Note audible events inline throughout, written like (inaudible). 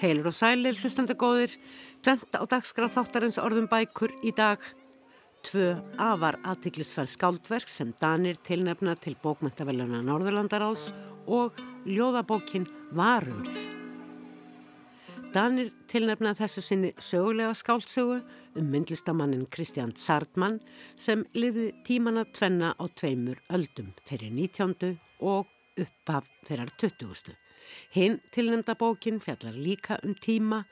Heilur og sælir, hlustandagóðir, tvent á dagskraf þáttarins orðum bækur í dag. Tvö afar aðtiklisfæð skáldverk sem Danir tilnefna til bókmæntaveluna Norðurlandarás og ljóðabókin Varurð. Danir tilnefna þessu sinni sögulega skáldsögu um myndlistamannin Kristján Sardmann sem liði tímana tvenna á tveimur öldum fyrir 19. og uppaf þeirrar 20. Hinn tilnefnda bókin fjallar líka um tíma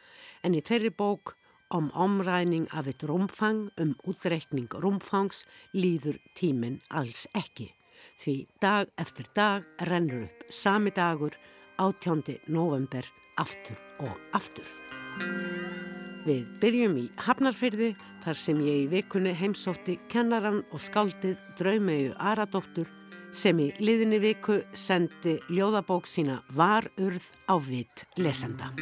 en í þeirri bók om omræning af eitt rúmfang um útreikning rúmfangs líður tíminn alls ekki. Því dag eftir dag rennur upp sami dagur 18. november aftur og aftur. Við byrjum í Hafnarfyrði þar sem ég í vikunni heimsótti kennaran og skáldið Draumegu Aradóttur sem í liðinni viku sendi ljóðabók sína Varurð á vitt lesenda.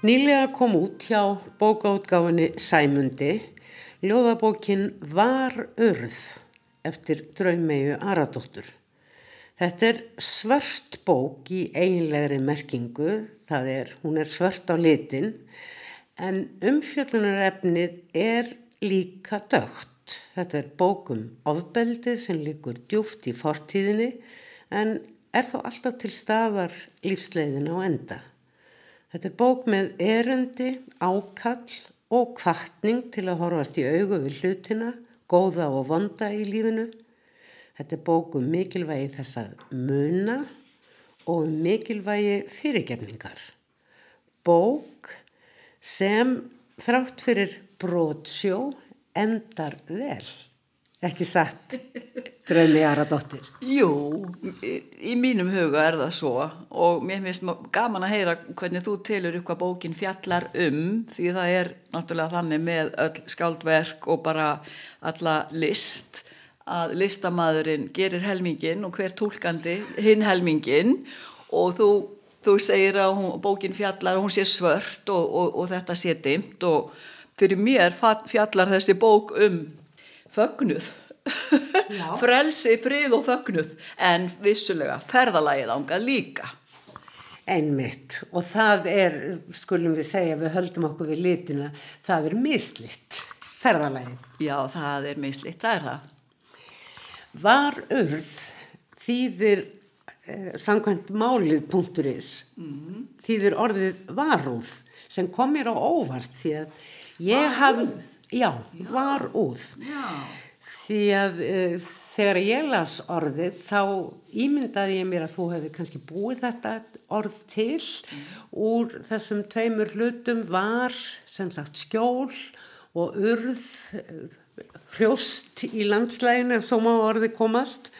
Nýlega kom út hjá bókaútgáfinni Sæmundi ljóðabókin Var urð eftir draumegu Aradóttur. Þetta er svört bók í eiginlegri merkingu, það er, hún er svört á litin, en umfjöldunarefnið er líka dögt. Þetta er bókum ofbeldið sem líkur djúft í fortíðinni, en er þó alltaf til staðar lífsleiðin á enda. Þetta er bók með erendi, ákall og kvartning til að horfast í augu við hlutina, góða og vonda í lífinu. Þetta er bók um mikilvægi þess að muna og um mikilvægi fyrirgefningar. Bók sem þrátt fyrir brótsjó endar vel. Ekki satt, (laughs) draumi Aradóttir. Jú, í, í mínum huga er það svo og mér finnst gaman að heyra hvernig þú telur ykkur bókin fjallar um því það er náttúrulega þannig með öll skáldverk og bara alla list að listamæðurinn gerir helmingin og hver tólkandi hinn helmingin og þú, þú segir að hún, bókin fjallar og hún sé svört og, og, og þetta sé dimt og fyrir mér fjallar þessi bók um fögnuð (laughs) frelsi, frið og fögnuð en vissulega ferðalagið ánga líka Einmitt og það er, skulum við segja, við höldum okkur við litina, það er mislitt, ferðalagið. Já, það er mislitt, það er það. Var urð þýðir eh, samkvæmt málið.is, mm -hmm. þýðir orðið varúð sem kom mér á óvart því að ég haf, já, varúð. Já því að uh, þegar ég las orðið þá ímyndaði ég mér að þú hefði kannski búið þetta orð til mm. úr þessum tveimur hlutum var sem sagt skjól og urð hrjóst í landslæginu ef svo má orði komast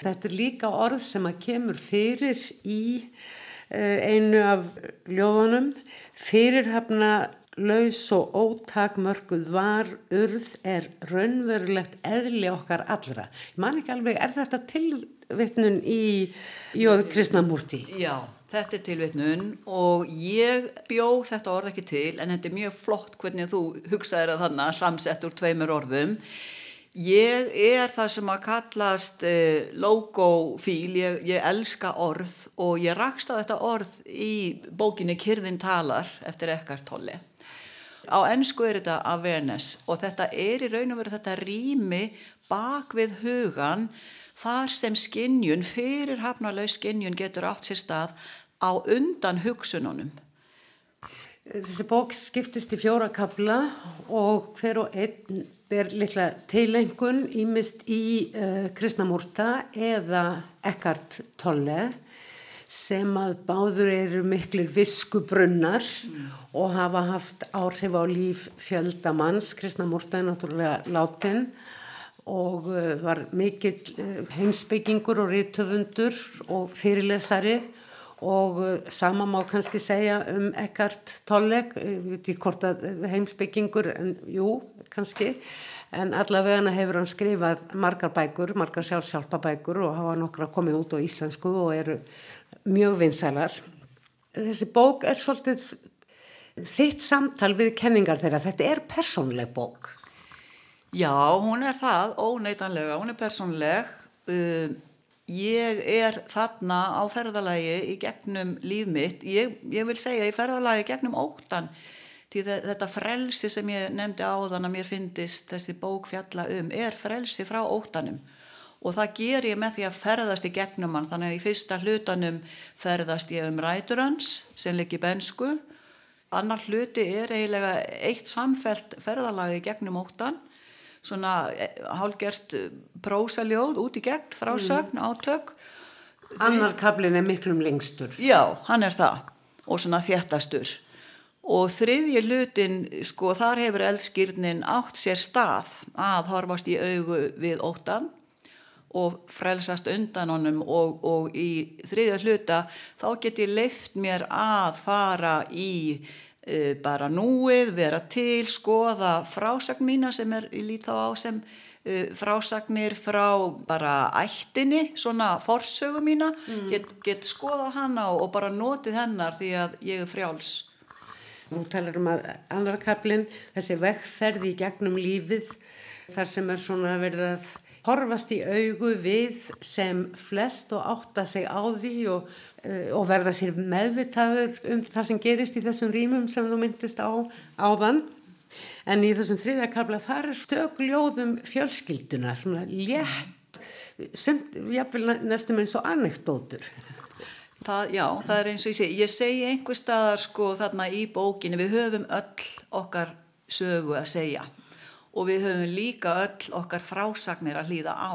þetta er líka orð sem að kemur fyrir í uh, einu af ljóðunum fyrirhafna laus og ótakmörkuð var urð er raunverulegt eðli okkar allra. Man ekki alveg, er þetta tilvittnun í Jóð Krisnamúrti? Já, þetta er tilvittnun og ég bjó þetta orð ekki til en þetta er mjög flott hvernig þú hugsaðir að þannig samsett úr tveimur orðum. Ég er það sem að kallast eh, logofíl, ég, ég elska orð og ég rakst á þetta orð í bókinni Kyrðin talar eftir Ekkart Tolle. Á ennsku er þetta awareness og þetta er í raun og veru þetta rými bak við hugan þar sem skinnjun, fyrir hafnalau skinnjun getur átt sér stað á undan hugsununum. Þessi bók skiptist í fjóra kabla og hver og einn ber litla tilengun ímist í uh, Krishnamurta eða Eckhart Tolle sem að báður eru miklir viskubrunnar mm. og hafa haft áhrif á líf fjöldamanns, Kristna Múrta er náttúrulega látin og uh, var mikill uh, heimsbyggingur og rítöfundur og fyrirlesari og uh, sama má kannski segja um Eckhart Tolle, ég veit ekki hvort að heimsbyggingur, en jú, kannski, en allavega hefur hann skrifað margar bækur, margar sjálfsjálfabækur og hafa nokkra komið út á íslensku og eru mjög vinsælar þessi bók er svolítið þitt samtal við kenningar þeirra. Þetta er persónleg bók. Já, hún er það, óneitanlega, hún er persónleg. Uh, ég er þarna á ferðalagi í gegnum líf mitt. Ég, ég vil segja í ferðalagi gegnum óttan. Því þetta frelsi sem ég nefndi á þann að mér finnist þessi bók fjalla um er frelsi frá óttanum og það ger ég með því að ferðast í gegnum hann. Þannig að í fyrsta hlutanum ferðast ég um rætur hans sem liggi bensku annar hluti er eiginlega eitt samfelt ferðalagi gegnum óttan svona eh, hálgert prósaljóð út í gegn frásögn, mm. átök. Annar kablin er miklum lengstur. Já, hann er það. Og svona þjættastur og þriðji hlutin, sko, þar hefur eldskýrnin átt sér stað að horfast í augu við óttan og frelsast undan honum og, og í þriðja hluta þá get ég leift mér að fara í uh, bara núið, vera til, skoða frásagn mína sem er í lít þá á sem uh, frásagnir frá bara ættinni, svona forsögu mína, mm. get, get skoða hana og, og bara notið hennar því að ég er frjáls. Þú talar um að annar kaplinn, þessi vekkferði í gegnum lífið, þar sem er svona verið að horfast í augu við sem flest og átta sig á því og, eh, og verða sér meðvitaður um það sem gerist í þessum rýmum sem þú myndist á áðan. En í þessum þriðakabla þar er stögljóðum fjölskylduna, svona létt, sem jáfnvel næstum eins og anekdótur. Það, já, það er eins og ég segi, ég segi einhver staðar sko þarna í bókinu, við höfum öll okkar sögu að segja og við höfum líka öll okkar frásagnir að hlýða á.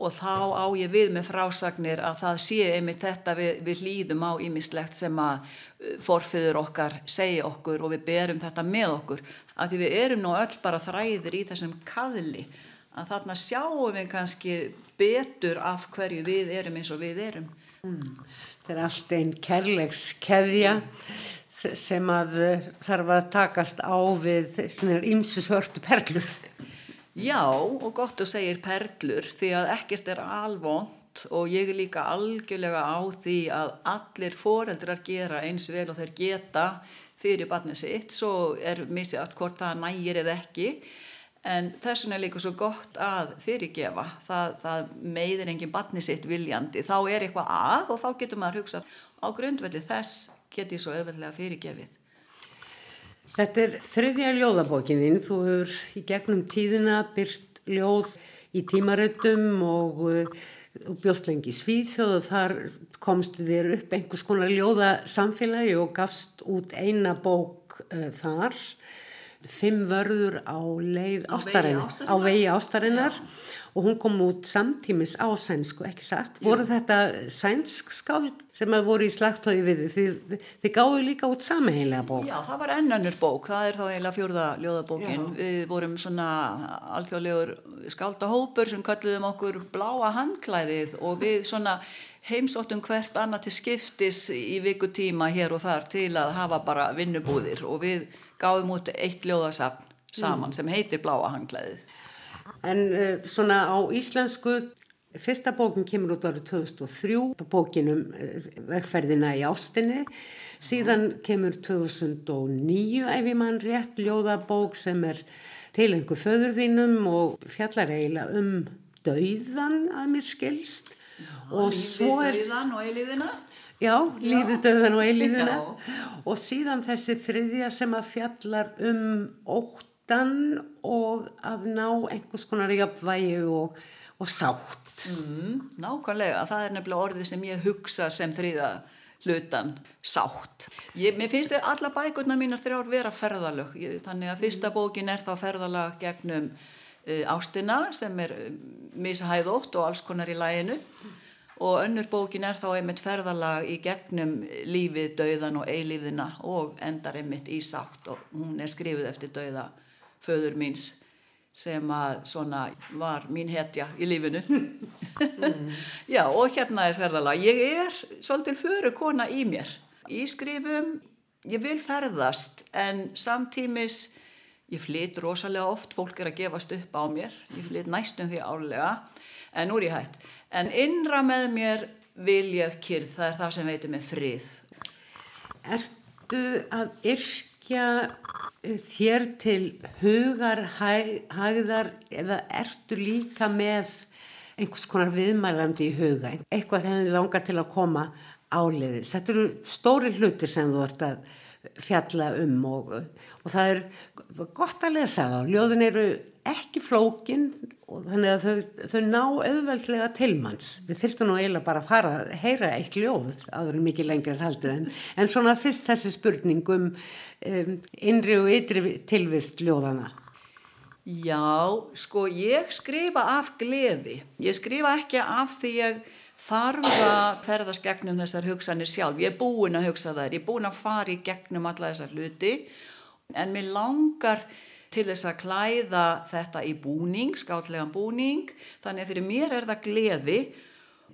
Og þá á ég við með frásagnir að það sé einmitt þetta við, við hlýðum á ímislegt sem að uh, forfiður okkar segja okkur og við berum þetta með okkur. Að því við erum nú öll bara þræðir í þessum kaðli. Að þarna sjáum við kannski betur af hverju við erum eins og við erum. Mm. Þetta er allt einn kærleikskeðja. mm sem að eh, þarf að takast á við ímsu svörtu perlur. Já og gott að segja perlur því að ekkert er alvont og ég er líka algjörlega á því að allir foreldrar gera eins vel og þeir geta fyrir barnið sitt, svo er misið allt hvort það nægir eða ekki en þess vegna er líka svo gott að fyrirgefa, það, það meiðir enginn barnið sitt viljandi, þá er eitthvað að og þá getur maður hugsað á grundvelli þess get ég svo öðvöldlega fyrirgefið. Þetta er þriðja ljóðabókininn, þú hefur í gegnum tíðina byrst ljóð í tímaröldum og, og bjóst lengi svíðsjóð og þar komstu þér upp einhvers konar ljóðasamfélagi og gafst út eina bók uh, þar fimm vörður á leið ástarinnar, á vegi ástarinnar og hún kom út samtímis á sænsku, ekki satt. Jú. Voru þetta sænsk skáld sem að voru í slagtói við þið? Þið, þið gáðu líka út samiheilega bók. Já, það var ennannur bók, það er þá eiginlega fjörða ljóðabókin. Já. Við vorum svona alþjóðlegur skáldahópur sem kalluðum okkur bláa handklæðið og við svona heimsóttum hvert annað til skiptis í vikutíma hér og þar til að hafa bara vinnubúðir og við gáðum út eitt ljóðasafn saman mm. sem heitir Bláa hanglaðið. En uh, svona á íslensku, fyrsta bókin kemur út árið 2003, bókinum uh, vegferðina í ástinni, síðan kemur 2009 ef ég mann rétt ljóðabók sem er til einhver föðurðínum og fjallar eiginlega um dauðan að mér skilst. Og svo er... Dauðan og eilíðina? Já, lífið döðan og eilíðina og síðan þessi þriðja sem að fjallar um óttan og að ná einhvers konar jafnvægi og, og sátt. Mm, nákvæmlega, það er nefnilega orðið sem ég hugsa sem þriða hlutan sátt. Ég, mér finnst þið alla bækurna mínar þrjár vera ferðalög, þannig að fyrsta bókin er þá ferðalag gegnum uh, ástina sem er uh, mishæðótt og alls konar í læginu og önnur bókin er þá einmitt ferðalag í gegnum lífið, dauðan og eilífðina og endar einmitt í sátt og hún er skrifið eftir dauða föður míns sem að svona var mín hetja í lífinu. Mm. (laughs) já og hérna er ferðalag. Ég er svolítið fyrir kona í mér. Í skrifum ég vil ferðast en samtímis ég flytt rosalega oft fólk er að gefast upp á mér ég flytt næstum því álega en nú er ég hægt en innra með mér vil ég kyrð það er það sem veitir mig frið Ertu að yrkja þér til hugar hægðar eða ertu líka með einhvers konar viðmælandi í huga, eitthvað þegar þið langar til að koma áleiðis. Þetta eru stóri hlutir sem þú ert að fjalla um og, og það er gott að lesa þá. Ljóðin eru ekki flókin og þannig að þau, þau ná auðveldlega tilmanns. Við þurftum nú eiginlega bara að fara að heyra eitt ljóð áður mikið lengur haldið en, en svona fyrst þessi spurning um, um innri og ytri tilvist ljóðana. Já, sko ég skrifa af gleði. Ég skrifa ekki af því ég þarf að ferðast gegnum þessar hugsanir sjálf. Ég er búin að hugsa þær, ég er búin að fara í gegnum alla þessar hluti en mér langar til þess að klæða þetta í búning, skátlegan búning, þannig að fyrir mér er það gleði.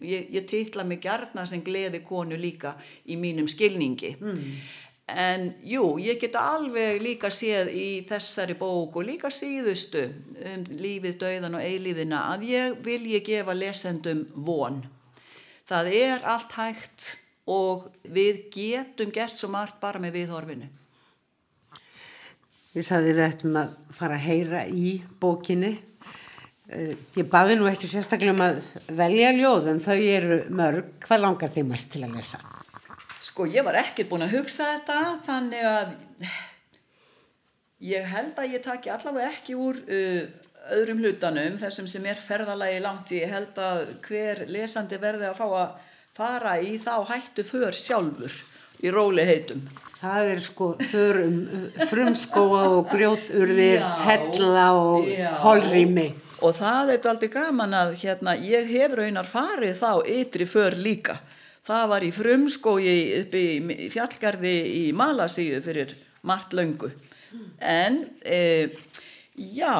Ég, ég titla mig gerna sem gleði konu líka í mínum skilningi. Mm. En jú, ég get alveg líka séð í þessari bóku og líka síðustu um lífið, döiðan og eilífina að ég vil ég gefa lesendum von það er allt hægt og við getum gert svo margt bara með viðhorfinu. Við sagðum við ættum að fara að heyra í bókinni. Eh, ég baði nú ekki sérstaklega um að velja ljóð en þau eru mörg. Hvað langar þið mest til að lesa? Sko ég var ekkert búin að hugsa þetta þannig að ég held að ég taki allavega ekki úr uh, öðrum hlutanum, þessum sem er ferðalagi langt ég held að hver lesandi verði að fá að fara í þá hættu för sjálfur í róli heitum. Það er sko förum frumskóa og grjóturðir, hella og holrými. Og það er aldrei gaman að hérna, ég hef raunar farið þá ytri för líka. Það var í frumskói upp í fjallgarði í Malasíu fyrir margt löngu. En... E, Já,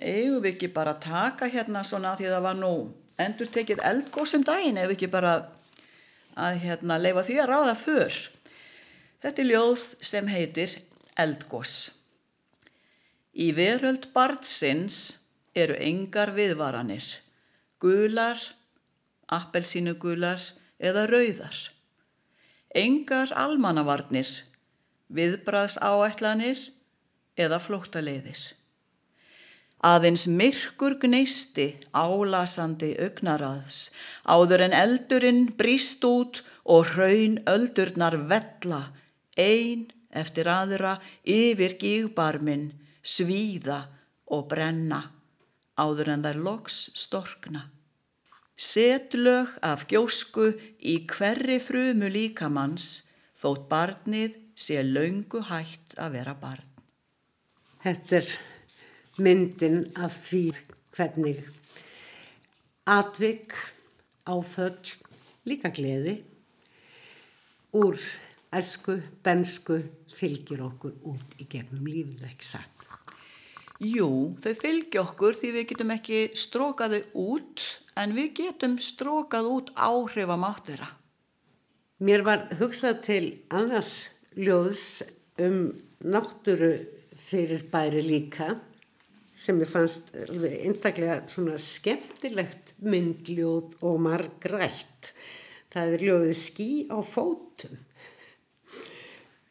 eigum við ekki bara að taka hérna svona því að það var nú endur tekið eldgóðsum daginn ef ekki bara að hérna leifa því að ráða för. Þetta er ljóð sem heitir Eldgós. Í veröld barnsins eru engar viðvaranir, gular, appelsínugular eða rauðar. Engar almannavarnir, viðbraðs áætlanir eða flóttaleiðir. Aðeins myrkur gneisti álasandi augnaraðs, áður en eldurinn bríst út og hraun öldurnar vella, ein eftir aðra yfir gígbarminn, svíða og brenna, áður en þær loks storkna. Setlög af gjósku í hverri frumu líkamanns, þótt barnið sé laungu hægt að vera barn. Þetta er myndin af því hvernig atvik, áföll, líka gleði úr esku, bensku fylgir okkur út í gegnum lífið ekki satt. Jú, þau fylgja okkur því við getum ekki strókaðu út en við getum strókað út áhrif að mátt vera. Mér var hugsað til annars ljóðs um náttúru fyrir bæri líka sem ég fannst einstaklega svona skemmtilegt myndljóð og margrætt. Það er ljóðið skí á fótum.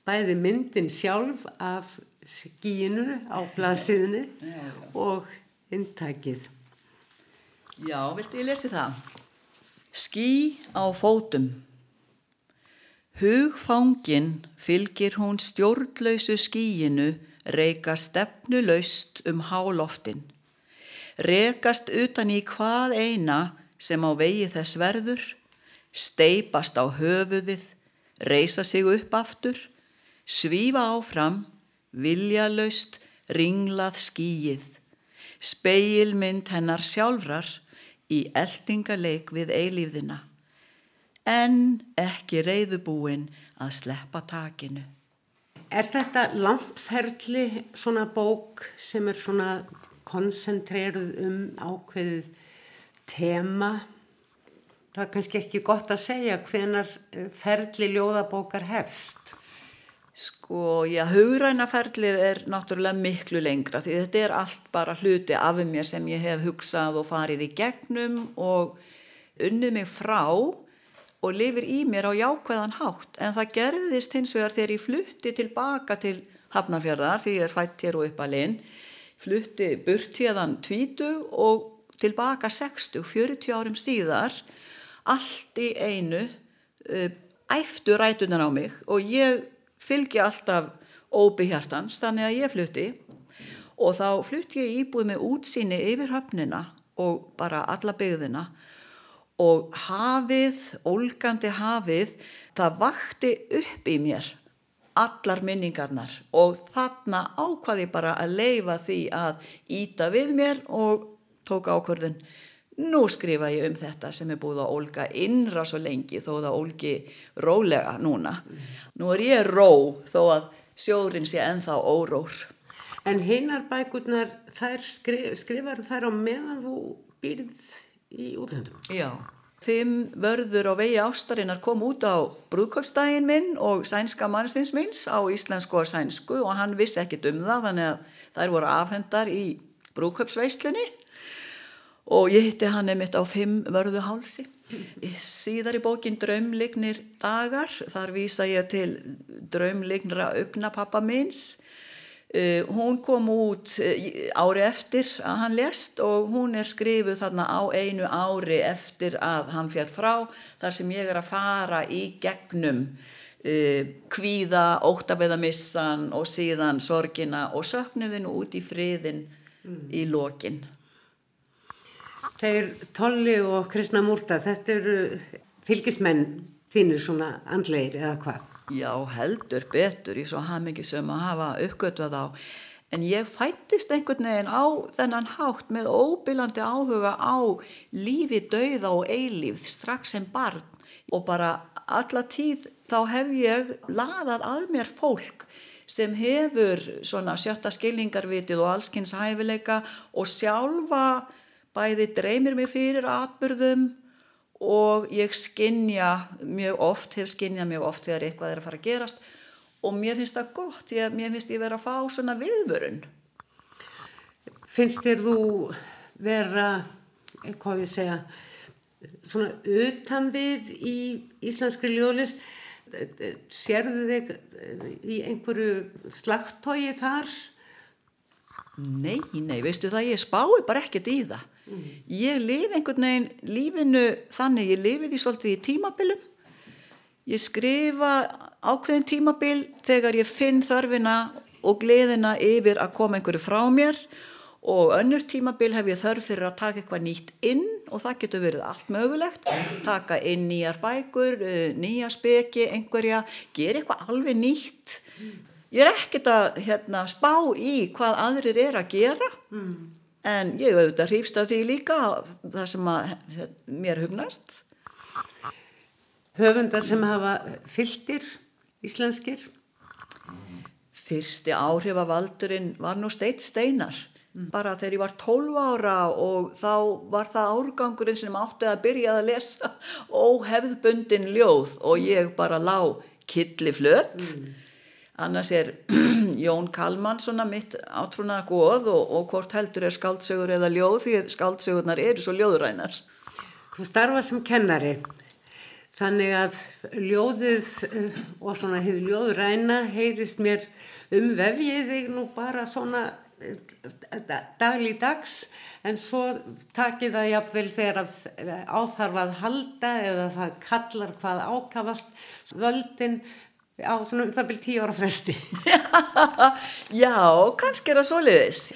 Bæði myndin sjálf af skíinu á blasiðinu og intakið. Já, viltu ég lesi það? Skí á fótum. Hugfangin fylgir hún stjórnlausu skíinu reyka stefnu laust um háloftin, rekast utan í hvað eina sem á vegi þess verður, steipast á höfuðið, reysa sig upp aftur, svífa áfram, vilja laust, ringlað skýið, speilmynd hennar sjálfrar í eldingaleik við eilífðina, en ekki reyðubúin að sleppa takinu. Er þetta landferðli svona bók sem er svona koncentreruð um ákveðið tema? Það er kannski ekki gott að segja hvenar eh, ferðli ljóðabókar hefst. Sko, já, hugrænaferðlið er náttúrulega miklu lengra því þetta er allt bara hluti af mér sem ég hef hugsað og farið í gegnum og unnið mig frá og lifir í mér á jákvæðan hátt en það gerðist hins vegar þegar ég flutti tilbaka til Hafnarfjörðar því ég er fætt hér og upp að linn flutti burt hérðan 20 og tilbaka 60, 40 árum síðar allt í einu uh, æftu rætunar á mig og ég fylgi alltaf óbi hjartans þannig að ég flutti. Og þá flutti ég íbúið með útsýni yfir höfnina og bara alla byggðina og hafið, ólgandi hafið, það vakti upp í mér allar minningarnar og þarna ákvaði bara að leifa því að íta við mér og tók ákvörðun. Nú skrifa ég um þetta sem er búið að ólga innra svo lengi þó það ólgi rólega núna. Nú er ég ró þó að sjórin sé enþá órór. En hinnar bækurnar, þær skrif, skrifar þær á meðan þú býrð í útlöndum? Já. Fimm vörður á vegi ástarinnar kom út á brúðkvöldstægin minn og sænska mannsins minns á íslensku og sænsku og hann vissi ekkit um það þannig að þær voru afhendar í brúðkvöldsveislunni og ég hitti hann einmitt á fimm vörðu hálsi. Síðar í bókin Draumlignir dagar, þar vísa ég til Draumlignra augnapappa minns Uh, hún kom út uh, ári eftir að hann lest og hún er skrifuð þarna á einu ári eftir að hann fjall frá þar sem ég er að fara í gegnum uh, kvíða, óttabeðamissan og síðan sorgina og söknuðinu út í friðin mm. í lokin. Þeir Tolli og Kristna Múrta, þetta eru fylgismenn þínir svona andleir eða hvað? Já, heldur betur í svo hamingisum að hafa uppgötvað á. En ég fættist einhvern veginn á þennan hátt með óbylandi áhuga á lífi, dauða og eilíf strax sem barn og bara alla tíð þá hef ég laðað að mér fólk sem hefur svona sjötta skilningarvitið og allskynns hæfileika og sjálfa bæði dreymir mig fyrir atbyrðum og ég skinnja mjög oft, hef skinnjað mjög oft þegar eitthvað er að fara að gerast og mér finnst það gott, ég, mér finnst ég vera að fá svona viðvörun. Finnst þér þú vera, hvað ég segja, svona utan við í íslenskri ljóðlist? Sérðu þig í einhverju slagtói þar? Nei, nei, veistu það, ég spái bara ekkert í það. Mm. Ég lifi einhvern veginn lífinu þannig, ég lifi því svolítið í tímabilum. Ég skrifa ákveðin tímabil þegar ég finn þörfina og gleðina yfir að koma einhverju frá mér og önnur tímabil hef ég þörf fyrir að taka eitthvað nýtt inn og það getur verið allt mögulegt. Taka inn nýjar bækur, eh, nýja speki, einhverja, gera eitthvað alveg nýtt. Ég er ekkert að hérna, spá í hvað aðrir er að gera. Mm en ég auðvitað hrýfst af því líka það sem að mér hugnast. Höfundar sem hafa fylgtir íslenskir? Fyrsti áhrifavaldurinn var nú steitt steinar. Mm. bara þegar ég var 12 ára og þá var það árgangurinn sem átti að byrja að lesa óhefðbundin ljóð og ég bara lág killiflött mm. Annars er Jón Kalman svona mitt átrúnaða góð og, og hvort heldur er skáldsögur eða ljóð því skáldsögurnar eru svo ljóðrænar. Þú starfa sem kennari þannig að ljóðið eh, og svona hefur ljóðræna heyrist mér um vefjið þig nú bara svona eh, dagligdags en svo takir það jafnvel þegar áþarf að halda eða það kallar hvað ákavast völdin á svona um það byrjum tíu ára fresti. (laughs) Já, kannski er það soliðis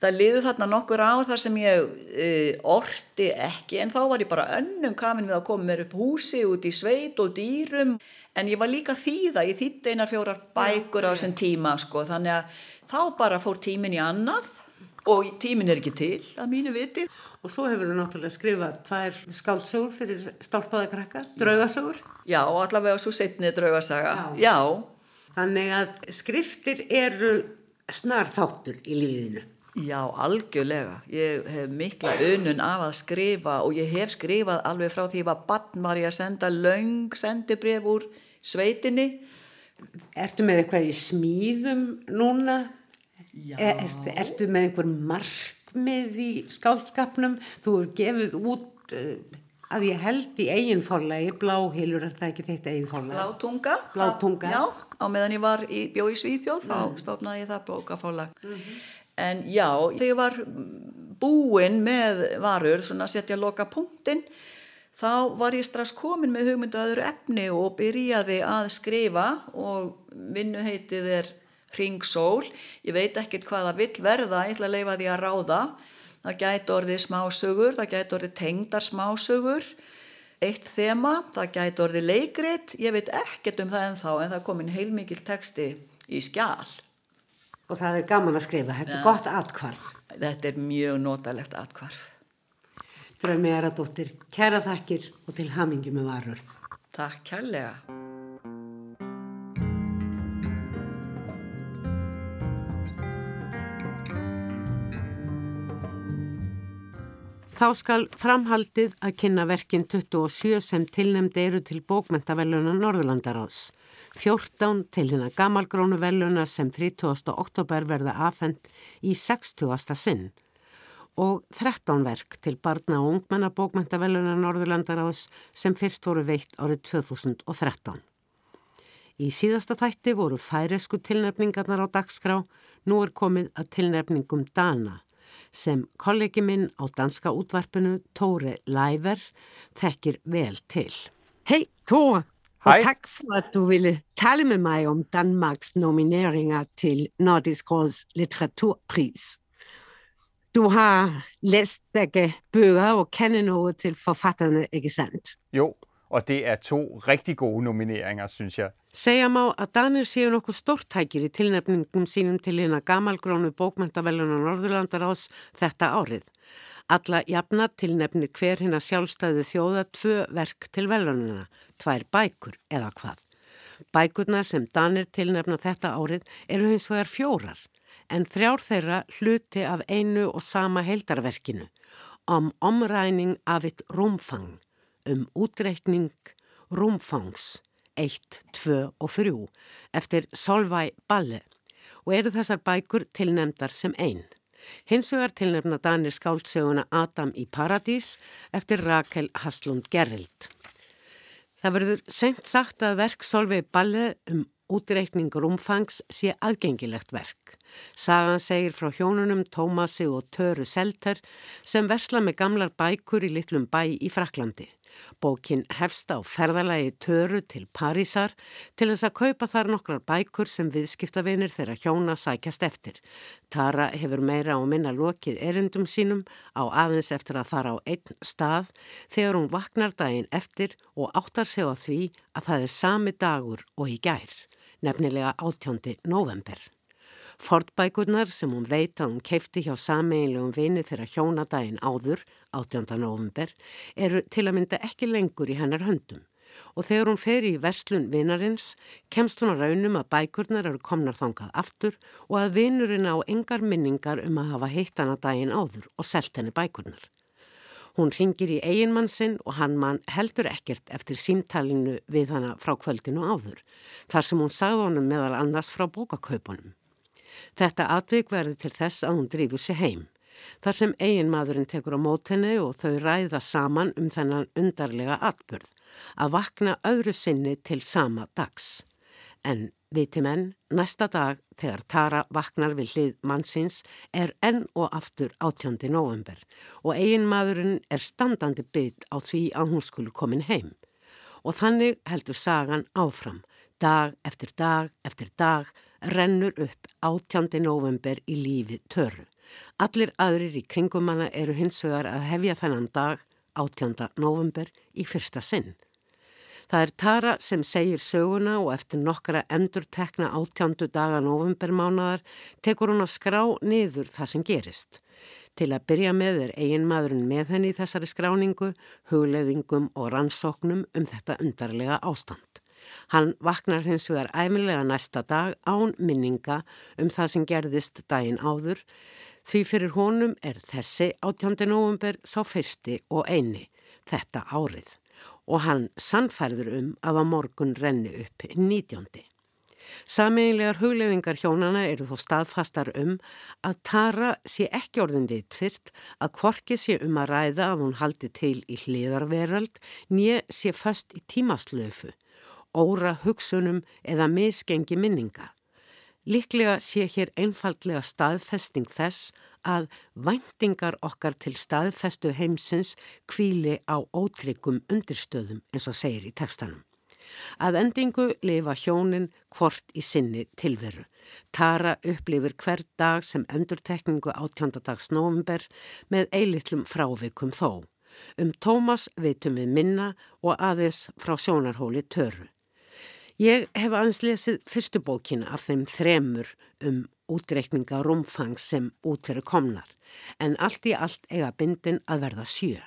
það liður þarna nokkur ár þar sem ég uh, orti ekki en þá var ég bara önnum kamin við að koma mér upp húsi út í sveit og dýrum. En ég var líka þýða ég þýtti einar fjórar bækur á þessum tíma sko, þannig að þá bara fór tímin í annað og tímin er ekki til að mínu viti Og svo hefur þið náttúrulega skrifað tvær skáldsögur fyrir stálpaða krakka, draugasögur. Já, allavega svo setni draugasaga. Já. Já. Þannig að skriftir eru snar þáttur í lífiðinu. Já, algjörlega. Ég hef mikla önun af að skrifa og ég hef skrifað alveg frá því að bann var ég að senda laung sendibref úr sveitinni. Ertu með eitthvað í smíðum núna? Já. Ertu, ertu með einhver marg markmið í skáldskapnum þú hefur gefið út uh, að ég held í eigin fórlegi, bláhilur er það ekki þitt eigin fórlegi? Blátunga. Blátunga. Já, á meðan ég var í bjói Svíþjóð, þá mm. stofnaði ég það bókafórlag. Mm -hmm. En já, þegar ég var búinn með varur, svona að setja loka punktinn, þá var ég strax komin með hugmyndu aður efni og byrjaði að skrifa og vinnuheitið er Ringsól. Ég veit ekkert hvað það vill verða, ég ætla að leifa því að ráða það gæti orðið smásögur, það gæti orðið tengdar smásögur, eitt þema, það gæti orðið leikrit, ég veit ekkert um það ennþá en það er komin heilmikil texti í skjál. Og það er gaman að skrifa, þetta er ja. gott atkvarf. Þetta er mjög notalegt atkvarf. Drömi er að dóttir, kæra þakkir og til hamingi með varurð. Takk kærlega. Þá skal framhaldið að kynna verkin 27 sem tilnemdi eru til bókmentavellunar Norðurlandaráðs. 14 til hérna gamalgrónu vellunar sem 30. oktober verða afhengt í 60. sinn og 13 verk til barna og ungmenna bókmentavellunar Norðurlandaráðs sem fyrst voru veitt árið 2013. Í síðasta þætti voru færesku tilnefningarnar á dagskrá, nú er komið að tilnefningum Dana sem kollegi minn á danska útvarpinu Tóri Læver þekkir vel til. Hej Tóri og takk for at du ville tale med mig om Danmarks nomineringer til Nordisk Råds litteraturpris. Du har læst begge bøger og kender noget til forfatterne, ikke sandt? Jo, og det er to rigtig gode nomineringer, synes jeg. Segja má að Danir séu nokkuð stórtækir í tilnefningum sínum til hérna gamalgrónu bókmæntavellunar Norðurlandar ás þetta árið. Alla jafna tilnefnir hver hérna sjálfstæði þjóða tvö verk til velununa, tvær bækur eða hvað. Bækurna sem Danir tilnefna þetta árið eru hins vegar fjórar, en þrjár þeirra hluti af einu og sama heildarverkinu om omræning af eitt rúmfang um útreikning rúmfangs 1, 2 og 3 eftir Solvæ Balle og eru þessar bækur tilnemdar sem einn. Hins vegar tilnefna Danir skáldsöguna Adam í Paradís eftir Rakel Haslund Gerrild. Það verður senkt sagt að verk Solveig Balle um útreikningur umfangs sé aðgengilegt verk. Sagan segir frá hjónunum Tómasi og Töru Selter sem versla með gamlar bækur í litlum bæ í Fraklandi. Bókin hefst á ferðalagi Töru til Parísar til þess að kaupa þar nokkrar bækur sem viðskiptavinir þeirra hjóna sækjast eftir. Tara hefur meira á minna lokið erindum sínum á aðeins eftir að fara á einn stað þegar hún vaknar daginn eftir og áttar sig á því að það er sami dagur og í gær, nefnilega 18. november. Fortbækurnar sem hún veit að hún keifti hjá sameinlegum vini þeirra hjónadaginn áður, 18. november, eru til að mynda ekki lengur í hennar höndum. Og þegar hún fer í verslun vinarins, kemst hún að raunum að bækurnar eru komnar þangað aftur og að vinurinn á engar minningar um að hafa heitt hana daginn áður og selt henni bækurnar. Hún ringir í eiginmann sinn og hann mann heldur ekkert eftir símtalinu við hana frá kvöldinu áður, þar sem hún sagði honum meðal annars frá bókakaupunum. Þetta atvik verður til þess að hún drífur sér heim. Þar sem eigin maðurinn tekur á mótenni og þau ræða saman um þennan undarlega atbyrð að vakna öðru sinni til sama dags. En viti menn, næsta dag þegar Tara vaknar við hlið mannsins er enn og aftur 18. november og eigin maðurinn er standandi bytt á því að hún skulu komin heim. Og þannig heldur sagan áfram, dag eftir dag eftir dag rennur upp 18. november í lífið törru. Allir aðrir í kringumanna eru hins vegar að hefja þennan dag 18. november í fyrsta sinn. Það er Tara sem segir söguna og eftir nokkara endur tekna 18. daga novembermánadar tekur hún að skrá niður það sem gerist. Til að byrja með er eigin maðurinn með henni í þessari skráningu, hugleðingum og rannsóknum um þetta undarlega ástand. Hann vaknar hins vegar æmilega næsta dag án minninga um það sem gerðist daginn áður því fyrir honum er þessi 18. november sá fyrsti og eini þetta árið og hann sannfærður um að á morgun renni upp 19. Sameinlegar huglefingar hjónana eru þó staðfastar um að Tara sé ekki orðindið tvirt að kvorki sé um að ræða að hún haldi til í hliðarverald nýje sé föst í tímaslöfu, óra hugsunum eða misgengi minninga. Líklega sé hér einfaldlega staðfesting þess að væntingar okkar til staðfestu heimsins kvíli á ótryggum undirstöðum eins og segir í tekstanum. Að endingu lifa hjónin hvort í sinni tilveru. Tara upplifir hver dag sem endurtekningu átjóndadags november með eilitlum frávikum þó. Um Tómas veitum við minna og aðeins frá sjónarhóli Töru. Ég hef aðeins lesið fyrstu bókina af þeim þremur um útreikninga rúmfang sem út eru komnar, en allt í allt eiga bindin að verða sjö.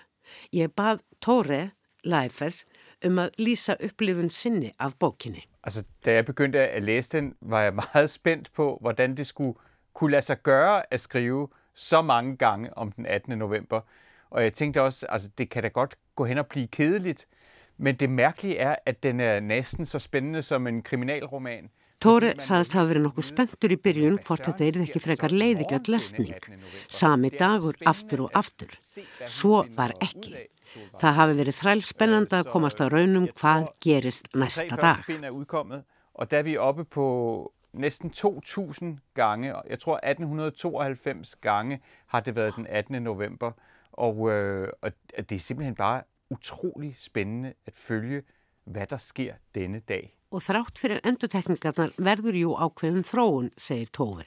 Ég bað Tóre, Læfer, um að lýsa upplifun sinni af bókinni. Altså, da jeg begyndte at læse den, var jeg meget spændt på, hvordan det skulle kunne lade sig gøre at skrive så mange gange om den 18. november. Og jeg tænkte også, altså det kan da godt gå hen og blive kedeligt, men det mærkelige er, at den er næsten så spændende som en kriminalroman. Tóri saðist hafa verið nokkuð spenntur í byrjun hvort þetta er ekki frekar leiðigjart lesning. Sami dagur aftur og aftur. Svo var ekki. Það hafi verið þræl spennanda að komast á raunum hvað gerist næsta dag. Og da vi er oppe på næsten 2.000 gange, jeg tror 1892 gange har det været den 18. november, og, øh, og det er simpelthen bare utrolig spændende at følge, hvad der sker denne dag. Og þrátt fyrir endutekningarnar verður jú ákveðin þróun, segir Tófi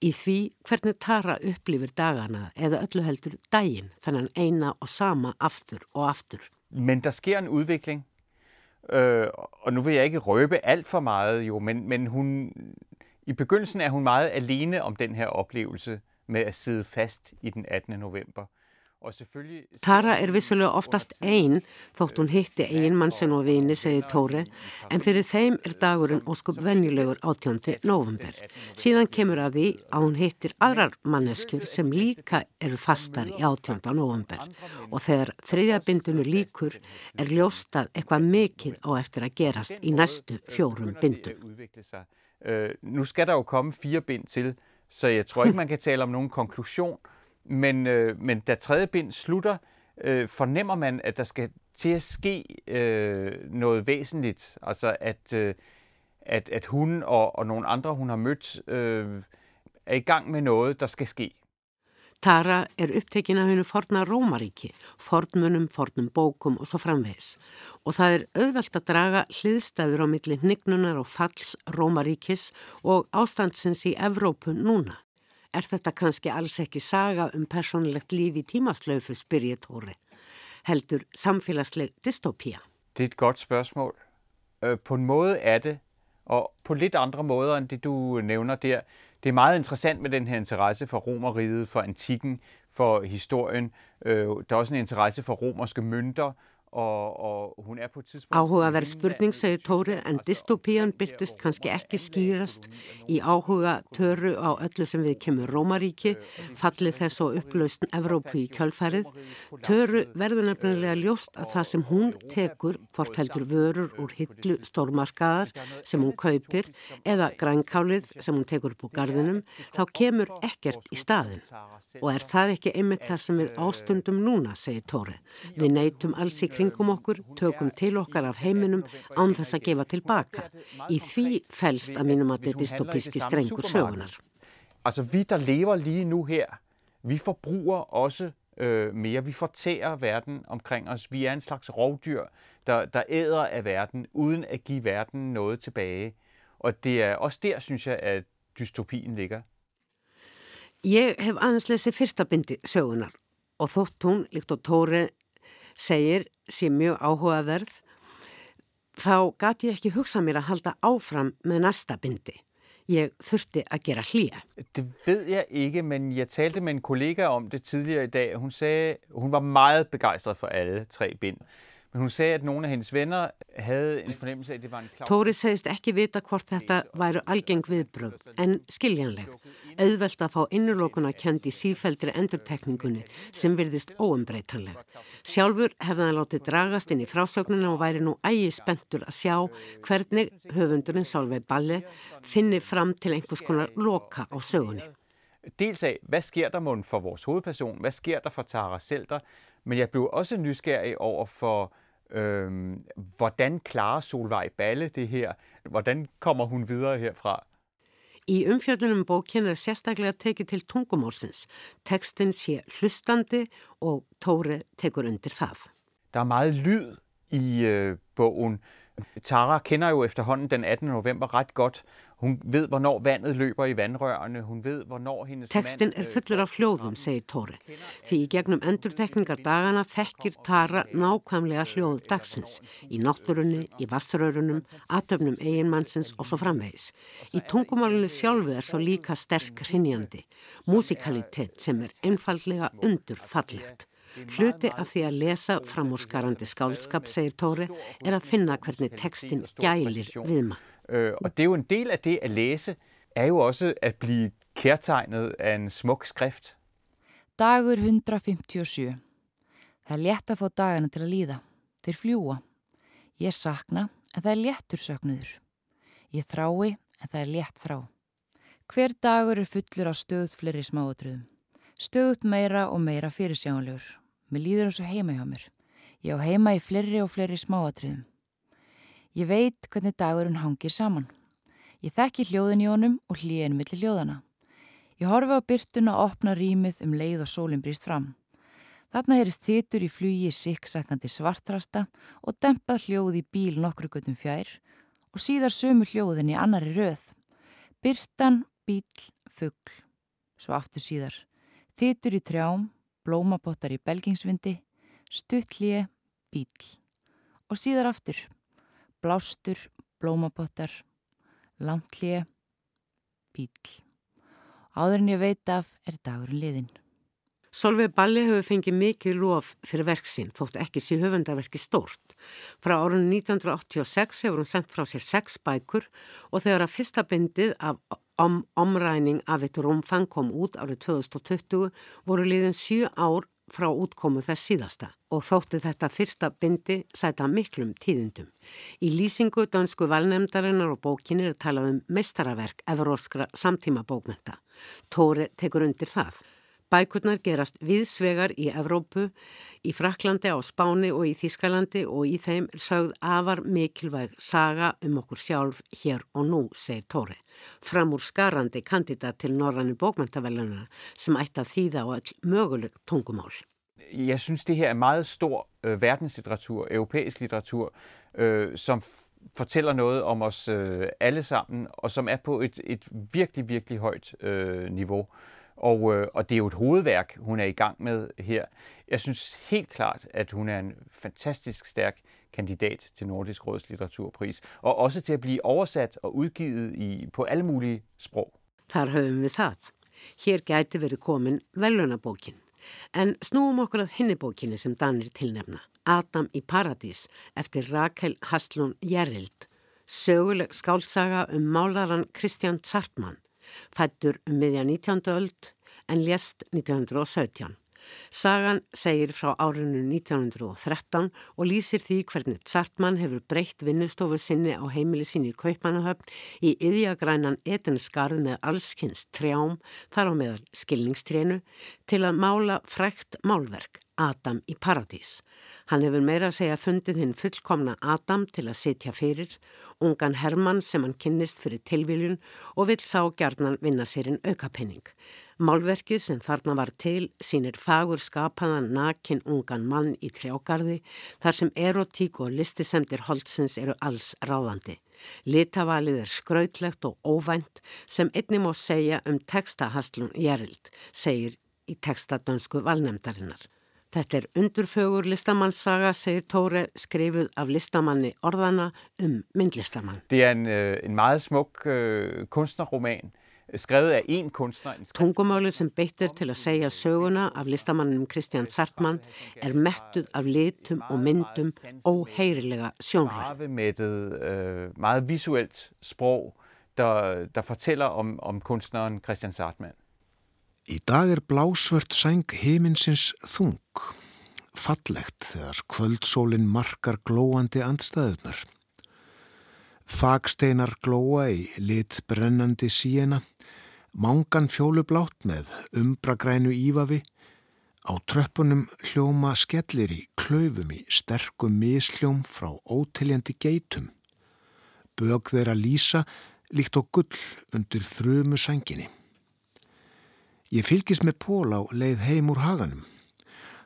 í því hvernig Tara upplifir dagana eða öllu heldur daginn, þannig eina og sama aftur og aftur. Men der sker en udvikling, øh, og nu vil jeg ikke røbe alt for meget jo, men, men hun, i begyndelsen er hun meget alene om den her oplevelse med at sidde fast i den 18. november. Tara er vissulega oftast einn þótt hún hitti eiginmann sem og vini, segir Tóri, en fyrir þeim er dagurinn óskup venjulegur átjóndi november. Síðan kemur að því að hún hittir aðrar manneskjur sem líka eru fastar í átjónda november og þegar þriðjabindinu líkur er ljóstað eitthvað mikið á eftir að gerast í næstu fjórum bindum. Uh, nu skal der jo komme fire bind til, så jeg tror ikke man kan tale om nogen konklusion, Men, øh, men da tredje bind slutter, øh, fornemmer man, at der skal til at ske øh, noget væsentligt. Altså at, øh, at, at hun og, og nogle andre, hun har mødt, øh, er i gang med noget, der skal ske. Tara er upptekinn af hennu forna Rómaríki, fornmunum, fornum bókum og svo framvegs. Og það er auðvelt að draga hliðstæður á milli hnignunar og falls Rómaríkis og ástandsins í Evrópu núna. Er þetta kannski alls ekki saga um personlegt líf i tímasløfu, spyr ég Tóri. Heldur samfélagsleg dystopia? Det er et godt spørgsmål. Øh, på en måde er det, og på lidt andre måder end det, du øh, nævner der. Det er meget interessant med den her interesse for romeriet, for antikken, for historien. Øh, der er også en interesse for romerske mønter, Áhugaverð spurning segir Tóri en dystopían byrtist kannski ekki skýrast í áhuga töru á öllu sem við kemur Rómaríki, fallið þess og upplausn Evrópu í kjölfærið. Töru verður nefnilega ljóst að það sem hún tekur, hvort heldur vörur úr hillu stórmarkaðar sem hún kaupir eða grænkálið sem hún tekur upp úr gardinum, þá kemur ekkert í staðin. Og er það ekki einmitt það sem við ástundum núna, segir Tóri. Við neytum alls í kringum okkur, tökum til okkar af heiminum án þess að gefa tilbaka. Í því fælst að mínum að þetta dystopiski strengur søgunar. Altså vi, der lever lige nu her, vi forbruger også øh, mere. Vi fortærer verden omkring os. Vi er en slags rovdyr, der, der æder af verden, uden at give verden noget tilbage. Og det er også der, synes jeg, at dystopien ligger. Ég hef aðeins lesið fyrsta bindi sögunar og þótt hún, líkt og Tóri segir, sé mjög áhugaverð, þá gæti ég ekki hugsað mér að halda áfram með næsta bindi. Jeg þurfti að gera hlýja. Det ved jeg ikke, men jeg talte med en kollega om det tidligere i dag, og hun sagde, hun var meget begejstret for alle tre bind. Men hun sagde, at nogle af hendes venner havde en fornemmelse at det var en klátt. Tóri segist ekki vita hvort þetta væru algeng viðbröð, en skiljanleg. Auðvelt að fá innurlokuna kend í sífældri endurtekningunni sem virðist óumbreytanleg. Sjálfur hefði hann látið dragast inn í frásögnuna og væri nú ægi spenntur að sjá hvernig höfundurinn Solveig Balle finni fram til einhvers konar loka á sögunni. Dels af, hvad sker der mund for vores hovedperson? Hvad sker der for Tara Selter? Men jeg blev også nysgerrig over for, øh, hvordan klarer Solvej Balle det her? Hvordan kommer hun videre herfra? Í umfjöldunum bókin er sérstaklega tekið til tungumálsins. Tekstin sé hlustandi og Tóri tekur undir það. Der er meget lyd i øh, bogen. Tara kender jo efterhånden den 18. november ret godt. Hun ved, hvornår vandet løber i vandrørene. Hun ved, hvornår hendes Tekstin er fullur af hljóðum, segir Tóri. Því í gegnum endurtekningar dagana fekkir Tara nákvæmlega hljóð dagsins. Í náttúrunni, í vassrörunum, atöfnum eiginmannsins og svo framvegis. Í tungumálunni sjálfu er svo líka sterk hrinjandi. Musikalitet sem er einfallega undurfallegt. Hluti af því að lesa framúrskarandi skálskap, segir Tóri, er að finna hvernig tekstin gælir við mann. Øh, og det er jo en del af det at læse, er jo også at blive kærtegnet af en smuk skrift. Dagur 157. Það er létt að fá dagana til að líða. Þeir fljúa. Ég sakna en það er léttur söknuður. Ég þrái en það er létt þrá. Hver dagur er fullur á stöðut fleiri smáatröðum. Stöðut meira og meira fyrirsjánlegur. Mér líður og heima hjá mér. Ég á heima í fleiri og fleiri smáatröðum. Ég veit hvernig dagurinn hangir saman. Ég þekki hljóðin í honum og hlýðin millir hljóðana. Ég horfi á byrtuna að opna rýmið um leið og sólinn brýst fram. Þarna heyrist þittur í flugi sikksakandi svartrasta og dempað hljóð í bíl nokkru guttum fjær og síðar sömu hljóðin í annari röð. Byrtan, bíl, fuggl. Svo aftur síðar. Þittur í trjám, blómapottar í belgingsvindi, stuttlíi, bíl. Og síðar aftur blástur, blómapottar, landlíi, bíl. Áður en ég veit af er dagurinn liðinn. Solveig Balli hefur fengið mikið lof fyrir verksinn, þótt ekki sé höfundarverki stórt. Frá árunni 1986 hefur hún sendt frá sér sex bækur og þegar að fyrsta bindið af om, omræning af eitt rúmfang kom út árið 2020 voru liðin sjö ár frá útkomu þess síðasta og þótti þetta fyrsta bindi sæta miklum tíðindum. Í lýsingu dansku valnemdarinnar og bókinir er talað um meistaraverk eðuróskra samtíma bókmenta. Tóri tekur undir það. Bækurnar gerast viðsvegar í Evrópu, í Fraklandi, á Spáni og í Þískalandi og í þeim sögð afar mikilvæg saga um okkur sjálf hér og nú, segir Tóri. Fram úr skarandi kandidat til Norrannu bókmæntavellunar som ætti að þýða á all möguleg tungumál. Jeg synes, det her er meget stor øh, verdenslitteratur, europæisk litteratur, øh, som fortæller noget om os øh, alle sammen, og som er på et, et virkelig, virkelig højt øh, niveau. Og, øh, og det er jo et hovedværk, hun er i gang med her. Jeg synes helt klart, at hun er en fantastisk stærk kandidat til Nordisk Råds litteraturpris, og også til at blive oversat og udgivet i, på alle mulige sprog. Þar höfum við það. Hér gæti verið komin velunabókin. En snúum okkur að hinni bókinni sem Danir tilnefna, Adam í Paradís, eftir Rakel Haslund Jerild, söguleg skáltsaga um málaran Kristján Zartmann fættur um miðja 19. öld en lést 1917. Sagan segir frá árinu 1913 og lýsir því hvernig Zartmann hefur breytt vinnustofu sinni á heimili sinni í Kaupmannahöfn í yðjagrænan etenskarð með allskynst trjám þar á meðal skilningstrénu til að mála frækt málverk Adam í Paradís. Hann hefur meira að segja fundið hinn fullkomna Adam til að sitja fyrir, ungan Hermann sem hann kynnist fyrir tilviljun og vil sá gjarnan vinna sér inn aukapenning. Málverkið sem þarna var til sínir fagur skapaðan nakin ungan mann í trjágarði þar sem erotík og listisemdir holdsins eru alls ráðandi. Litavalið er skrautlegt og óvænt sem einnig má segja um textahastlun Jerild, segir í textadönsku valnemdarinnar. Þetta er undurfögur listamannssaga, segir Tóre, skrifuð af listamanni orðana um myndlistamann. Det er en, øh, en meget smuk uh, kunstnerroman, skrevet af en kunstner. Tungumáli sem beittir til að segja söguna af listamannum Kristján Sartmann er mettuð af litum og myndum óheirilega sjónræð. Med et øh, meget visuelt sprog, der, der fortæller om, om kunstneren Christian Sartmann. Í dag er blásvört sæng heiminsins þung, fallegt þegar kvöldsólinn markar glóandi andstæðunar. Þaksteinar glóa í lit brennandi síena, mangan fjólublátt með umbragrænu ífavi, á tröppunum hljóma skellir í klaufum í sterkum misljóm frá ótiljandi geitum. Bög þeirra lýsa líkt á gull undir þrjumu sænginni. Ég fylgis með Pól á leið heim úr haganum.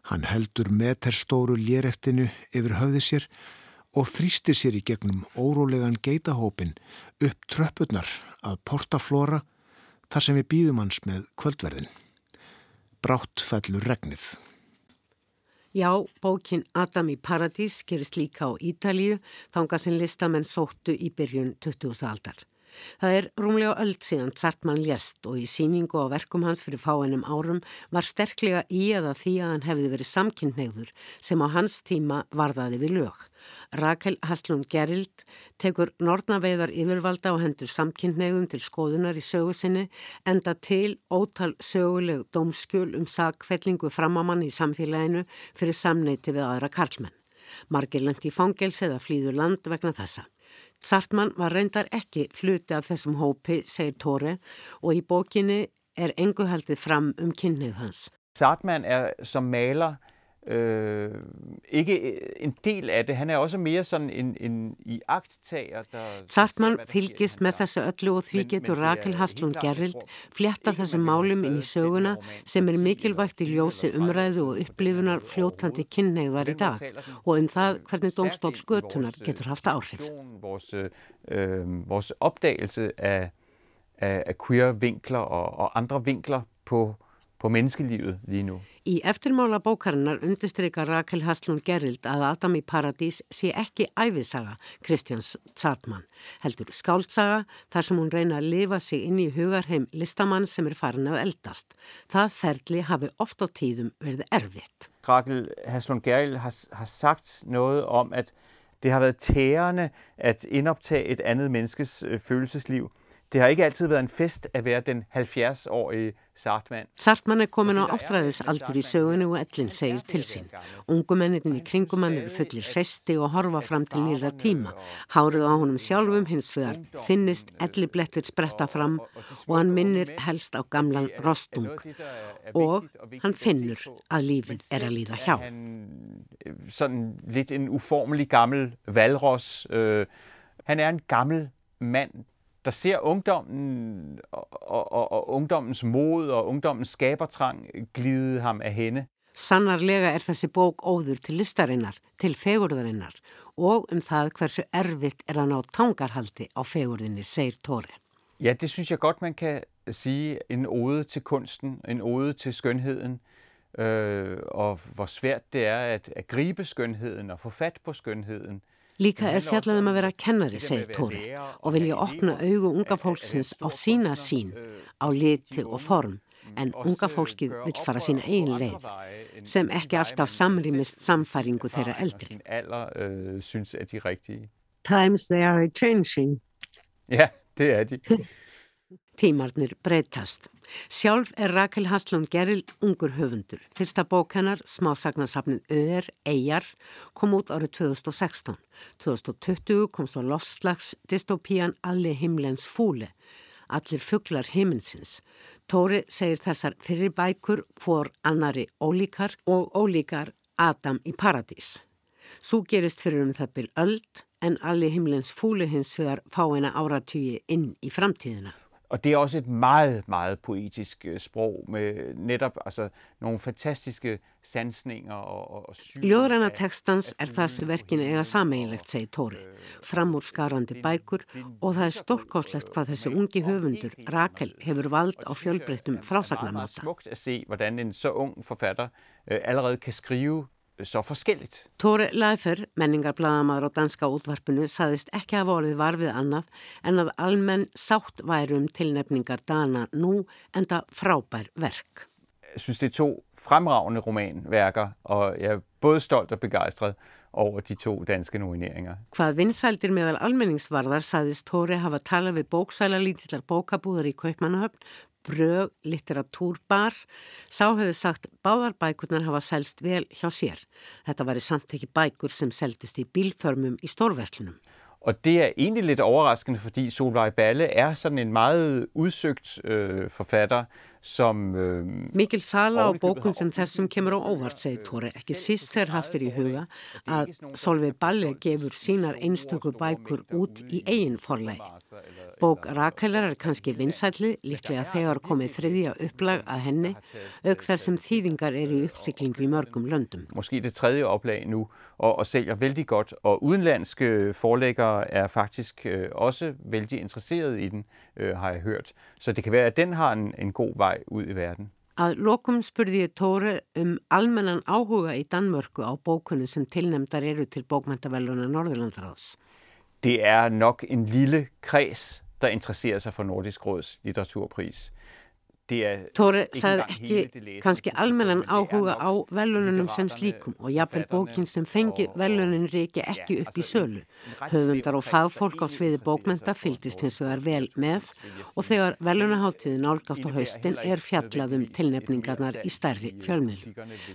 Hann heldur meterstóru léreftinu yfir höfði sér og þrýstir sér í gegnum órólegan geitahópin upp tröppurnar að portaflora þar sem við býðum hans með kvöldverðin. Brátt fellur regnið. Já, bókin Adam í Paradís gerist líka á Ítalíu þánga sem listamenn sóttu í byrjun 20. aldar. Það er rúmlega öll síðan Sartmann lést og í síningu á verkum hans fyrir fáinnum árum var sterklega í eða því að hann hefði verið samkynneigður sem á hans tíma varðaði við lög. Rakel Haslund Gerild tekur nortnaveiðar yfirvalda á hendur samkynneigðum til skoðunar í sögusinni enda til ótal söguleg dómskjul um sagfellingu framamann í samfélaginu fyrir samneiti við aðra karlmenn. Margir lendi í fangels eða flýður land vegna þessa. Sartmann var reyndar ekki hluti af þessum hópi, segir Tóri, og í bókinni er engu haldið fram um kynnið hans. Sartmann er som maler øh, ikke en del af det. Han er også mere sådan en, en iagttager. Sartmann fylgist með þessu öllu og því getur Rakel Haslund Gerrild flétta þessum málum inn í söguna sem er mikilvægt í ljósi umræðu og upplifunar fljótandi kynneigðar í dag og um það hvernig domstól götunar getur haft áhrif. Vores, øh, vores opdagelse af, af, af queer vinkler og, og andre vinkler på, på menneskelivet lige nu. Í eftirmála bókarinnar undistrykar Rakel Haslund Gerrild að Adam í Paradís sé ekki æfisaga Kristjáns Zartmann, heldur skáldsaga þar sem hún reyna að lifa sig inn í hugarheim listamann sem er farin að eldast. Það ferli hafi oft á tíðum verið erfitt. Rakel Haslund Gerrild har, har sagt noget om at det har været tærende at indoptage et andet menneskes øh, følelsesliv. Det har ikke altid været en fest at være den 70-årige Sartmann. Sartmann er komin á áttræðisaldur í sögunu og ellin segir til sín. Ungumennin í kringumann eru fullir hresti og horfa fram til nýra tíma. Hárið á honum sjálfum hins vegar þinnist elli blettur spretta fram og hann minnir helst á gamlan rostung og hann finnur að lífið er að líða hjá. Sådan lidt en uformelig gammel valros. Uh, han er en gammel mand, der ser ungdommen og, og, og, ungdommens mod og ungdommens skabertrang glide ham af hende. Sannarlega er þessi bók óður til listarinnar, til fegurðarinnar og um það hversu erfitt er að ná tangarhaldi á fegurðinni, segir Tóri. Ja, det synes jeg godt, man kan sige. En ode til kunsten, en ode til skønheden, øh, og hvor svært det er at, at gribe skønheden og få fat på skønheden. Líka er fjallaðum að vera kennari, segir Tóri, og vilja opna augu unga fólksins á sína sín, á liti og form, en unga fólkið vil fara sína eigin leið, sem ekki alltaf samrýmist samfæringu þeirra eldri. Times they are changing. Ja, det er de. (laughs) Tímarnir breytast. Sjálf er Rakel Haslund Gerild ungur höfundur. Fyrsta bók hennar, smásagnasafnin Öður, Eyjar, kom út árið 2016. 2020 kom svo lofslags dystopían Alli himlens fúli. Allir fugglar himinsins. Tóri segir þessar fyrir bækur for annari ólíkar og ólíkar Adam í paradís. Svo gerist fyrir um það byl öld en Alli himlens fúli hins fyrir fáina áratýji inn í framtíðina. Og det er også et meget, meget poetisk øh, sprog med netop altså, nogle fantastiske sansninger og, og syv. Ljóðræna tekstans er það sem verkinu eiga sameigilegt, segir Tóri. Framúrskarandi bækur og það er stórkáslegt hvað þessi ungi höfundur, Rakel, hefur vald á fjölbreyttum frásagnamáta. Det er smukt at se, hvordan en så ung forfatter uh, allerede kan skrive så forskelligt. Tore Leifer, menningarbladamaður á danska útvarpinu, saðist ekki hafa orðið varfið annað en að almenn sátt værum tilnefningar dana nú enda frábær verk. Jeg synes, det er to fremragende romanværker, og jeg er både stolt og begejstret over de to danske nomineringer. Hvað vinsældir meðal almenningsvarðar saðist Tóri hafa talað við bóksæla lítillar bókabúðar í Kaupmannahöfn, brög, litteratúrbar, sá hefði sagt báðar bækurnar hafa selst vel hjá sér. Þetta var í samt ekki bækur sem seldist í bílförmum i stórverslunum. Og det er egentlig lidt overraskende, fordi Solvej Balle er sådan en meget udsøgt øh, forfatter, som... Øh, Mikil sala á bókun sem þessum kemur á óvart, segir Tóri, ekki síst þegar haftir í huga að Solveig Balle gefur sínar einstöku bækur út í eigin forlegi. Bók Rakelar er kannski vinsætli, líklega þegar komið þriðja upplag að henni, auk þar sem þýðingar eru í uppsiklingu í mörgum löndum. Måske det tredje oplag nu, og, og sælger vældig godt, og udenlandske forlæggere er faktisk øh, også vældig interesseret i den, øh, har jeg hørt. Så det kan være, at den har en, en god vej ud i verden. Að lokum spurði ég Tóri um almennan áhuga í Danmörku á bókunni sem tilnemdar eru til bókmæntaveluna Norðurlandaráðs. Det er nok en lille kreds, der interesserer sig for Nordisk Råds litteraturpris. Tóri sagði ekki kannski almennan áhuga á velununum sem slíkum og jafnvel bókin sem fengi velunin reiki ekki upp í sölu. Höfundar og fagfólk á sviði bókmenta fyldist hins vegar vel með og þegar velunaháttiðin álgast á haustin er fjallaðum tilnefningarnar í stærri fjölmil.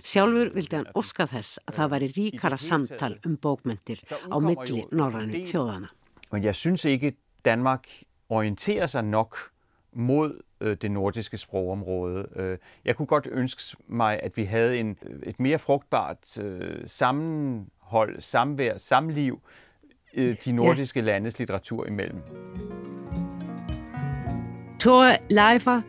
Sjálfur vildi hann oska þess að það væri ríkara samtal um bókmentir á milli norræni þjóðana. Men jeg synes ikke Danmark orienterer sig nok mod øh, det nordiske sprogområde. Øh, jeg kunne godt ønske mig, at vi havde en, et mere frugtbart øh, sammenhold, samvær, samliv de nordiske ja. landes litteratur imellem. Tore Leifer,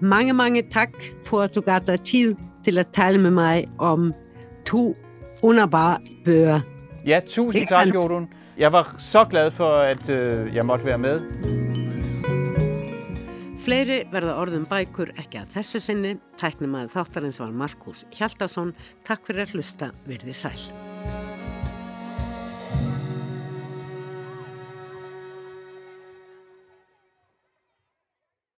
mange, mange tak for, at du gav dig tid til at tale med mig om to underbare bøger. Ja, tusind tak, Jorun. Jeg var så glad for, at øh, jeg måtte være med. Fleiri verða orðum bækur ekki að þessu sinni. Tæknum að þáttarins var Markus Hjaldarsson. Takk fyrir að hlusta, verði sæl.